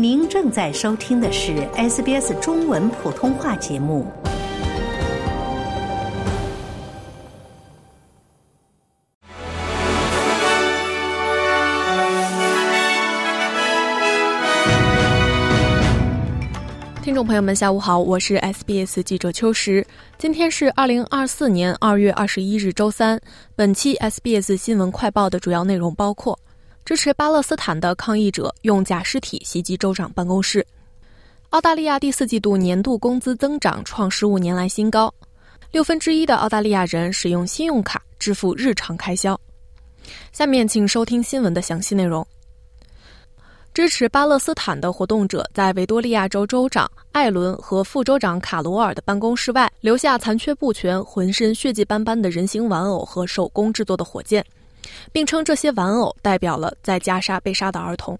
您正在收听的是 SBS 中文普通话节目。听众朋友们，下午好，我是 SBS 记者秋实。今天是二零二四年二月二十一日，周三。本期 SBS 新闻快报的主要内容包括。支持巴勒斯坦的抗议者用假尸体袭击州长办公室。澳大利亚第四季度年度工资增长创十五年来新高。六分之一的澳大利亚人使用信用卡支付日常开销。下面请收听新闻的详细内容。支持巴勒斯坦的活动者在维多利亚州州长艾伦和副州长卡罗尔的办公室外留下残缺不全、浑身血迹斑斑的人形玩偶和手工制作的火箭。并称这些玩偶代表了在加沙被杀的儿童。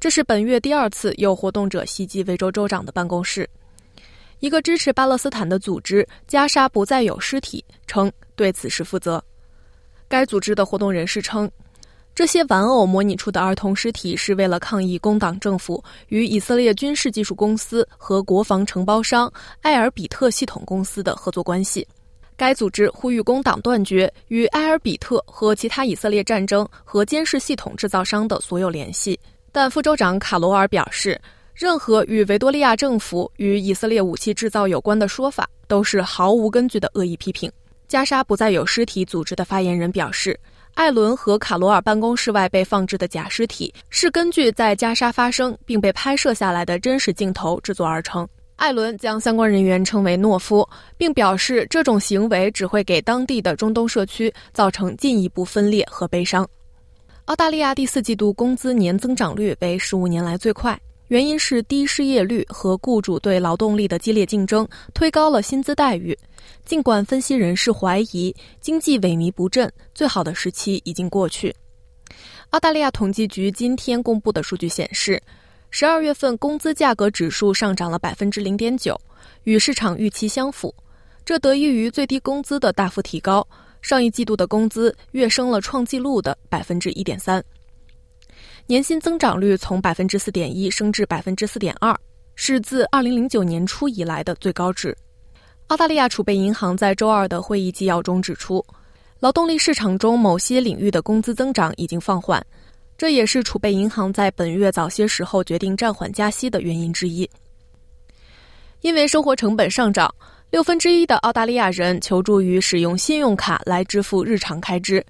这是本月第二次有活动者袭击维州州长的办公室。一个支持巴勒斯坦的组织“加沙不再有尸体”称对此事负责。该组织的活动人士称，这些玩偶模拟出的儿童尸体是为了抗议工党政府与以色列军事技术公司和国防承包商埃尔比特系统公司的合作关系。该组织呼吁工党断绝与埃尔比特和其他以色列战争和监视系统制造商的所有联系。但副州长卡罗尔表示，任何与维多利亚政府与以色列武器制造有关的说法都是毫无根据的恶意批评。加沙不再有尸体组织的发言人表示，艾伦和卡罗尔办公室外被放置的假尸体是根据在加沙发生并被拍摄下来的真实镜头制作而成。艾伦将相关人员称为懦夫，并表示这种行为只会给当地的中东社区造成进一步分裂和悲伤。澳大利亚第四季度工资年增长率为十五年来最快，原因是低失业率和雇主对劳动力的激烈竞争推高了薪资待遇。尽管分析人士怀疑经济萎靡不振，最好的时期已经过去。澳大利亚统计局今天公布的数据显示。十二月份工资价格指数上涨了百分之零点九，与市场预期相符。这得益于最低工资的大幅提高，上一季度的工资跃升了创纪录的百分之一点三。年薪增长率从百分之四点一升至百分之四点二，是自二零零九年初以来的最高值。澳大利亚储备银行在周二的会议纪要中指出，劳动力市场中某些领域的工资增长已经放缓。这也是储备银行在本月早些时候决定暂缓加息的原因之一。因为生活成本上涨，六分之一的澳大利亚人求助于使用信用卡来支付日常开支。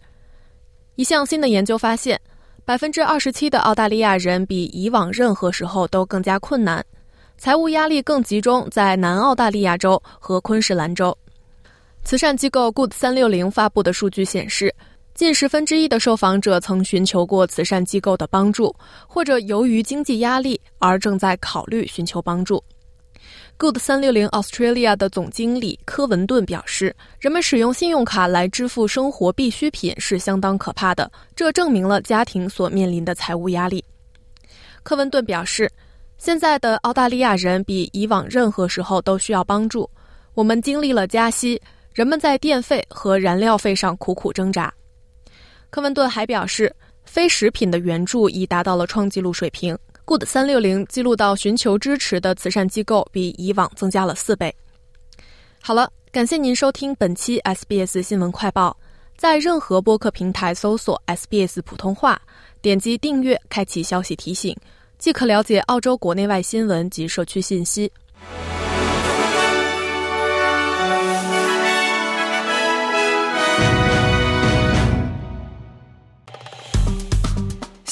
一项新的研究发现，百分之二十七的澳大利亚人比以往任何时候都更加困难，财务压力更集中在南澳大利亚州和昆士兰州。慈善机构 Good 三六零发布的数据显示。近十分之一的受访者曾寻求过慈善机构的帮助，或者由于经济压力而正在考虑寻求帮助。Good 三六零 Australia 的总经理科文顿表示：“人们使用信用卡来支付生活必需品是相当可怕的，这证明了家庭所面临的财务压力。”科文顿表示：“现在的澳大利亚人比以往任何时候都需要帮助。我们经历了加息，人们在电费和燃料费上苦苦挣扎。”科文顿还表示，非食品的援助已达到了创纪录水平。Good 三六零记录到寻求支持的慈善机构比以往增加了四倍。好了，感谢您收听本期 SBS 新闻快报。在任何播客平台搜索 SBS 普通话，点击订阅，开启消息提醒，即可了解澳洲国内外新闻及社区信息。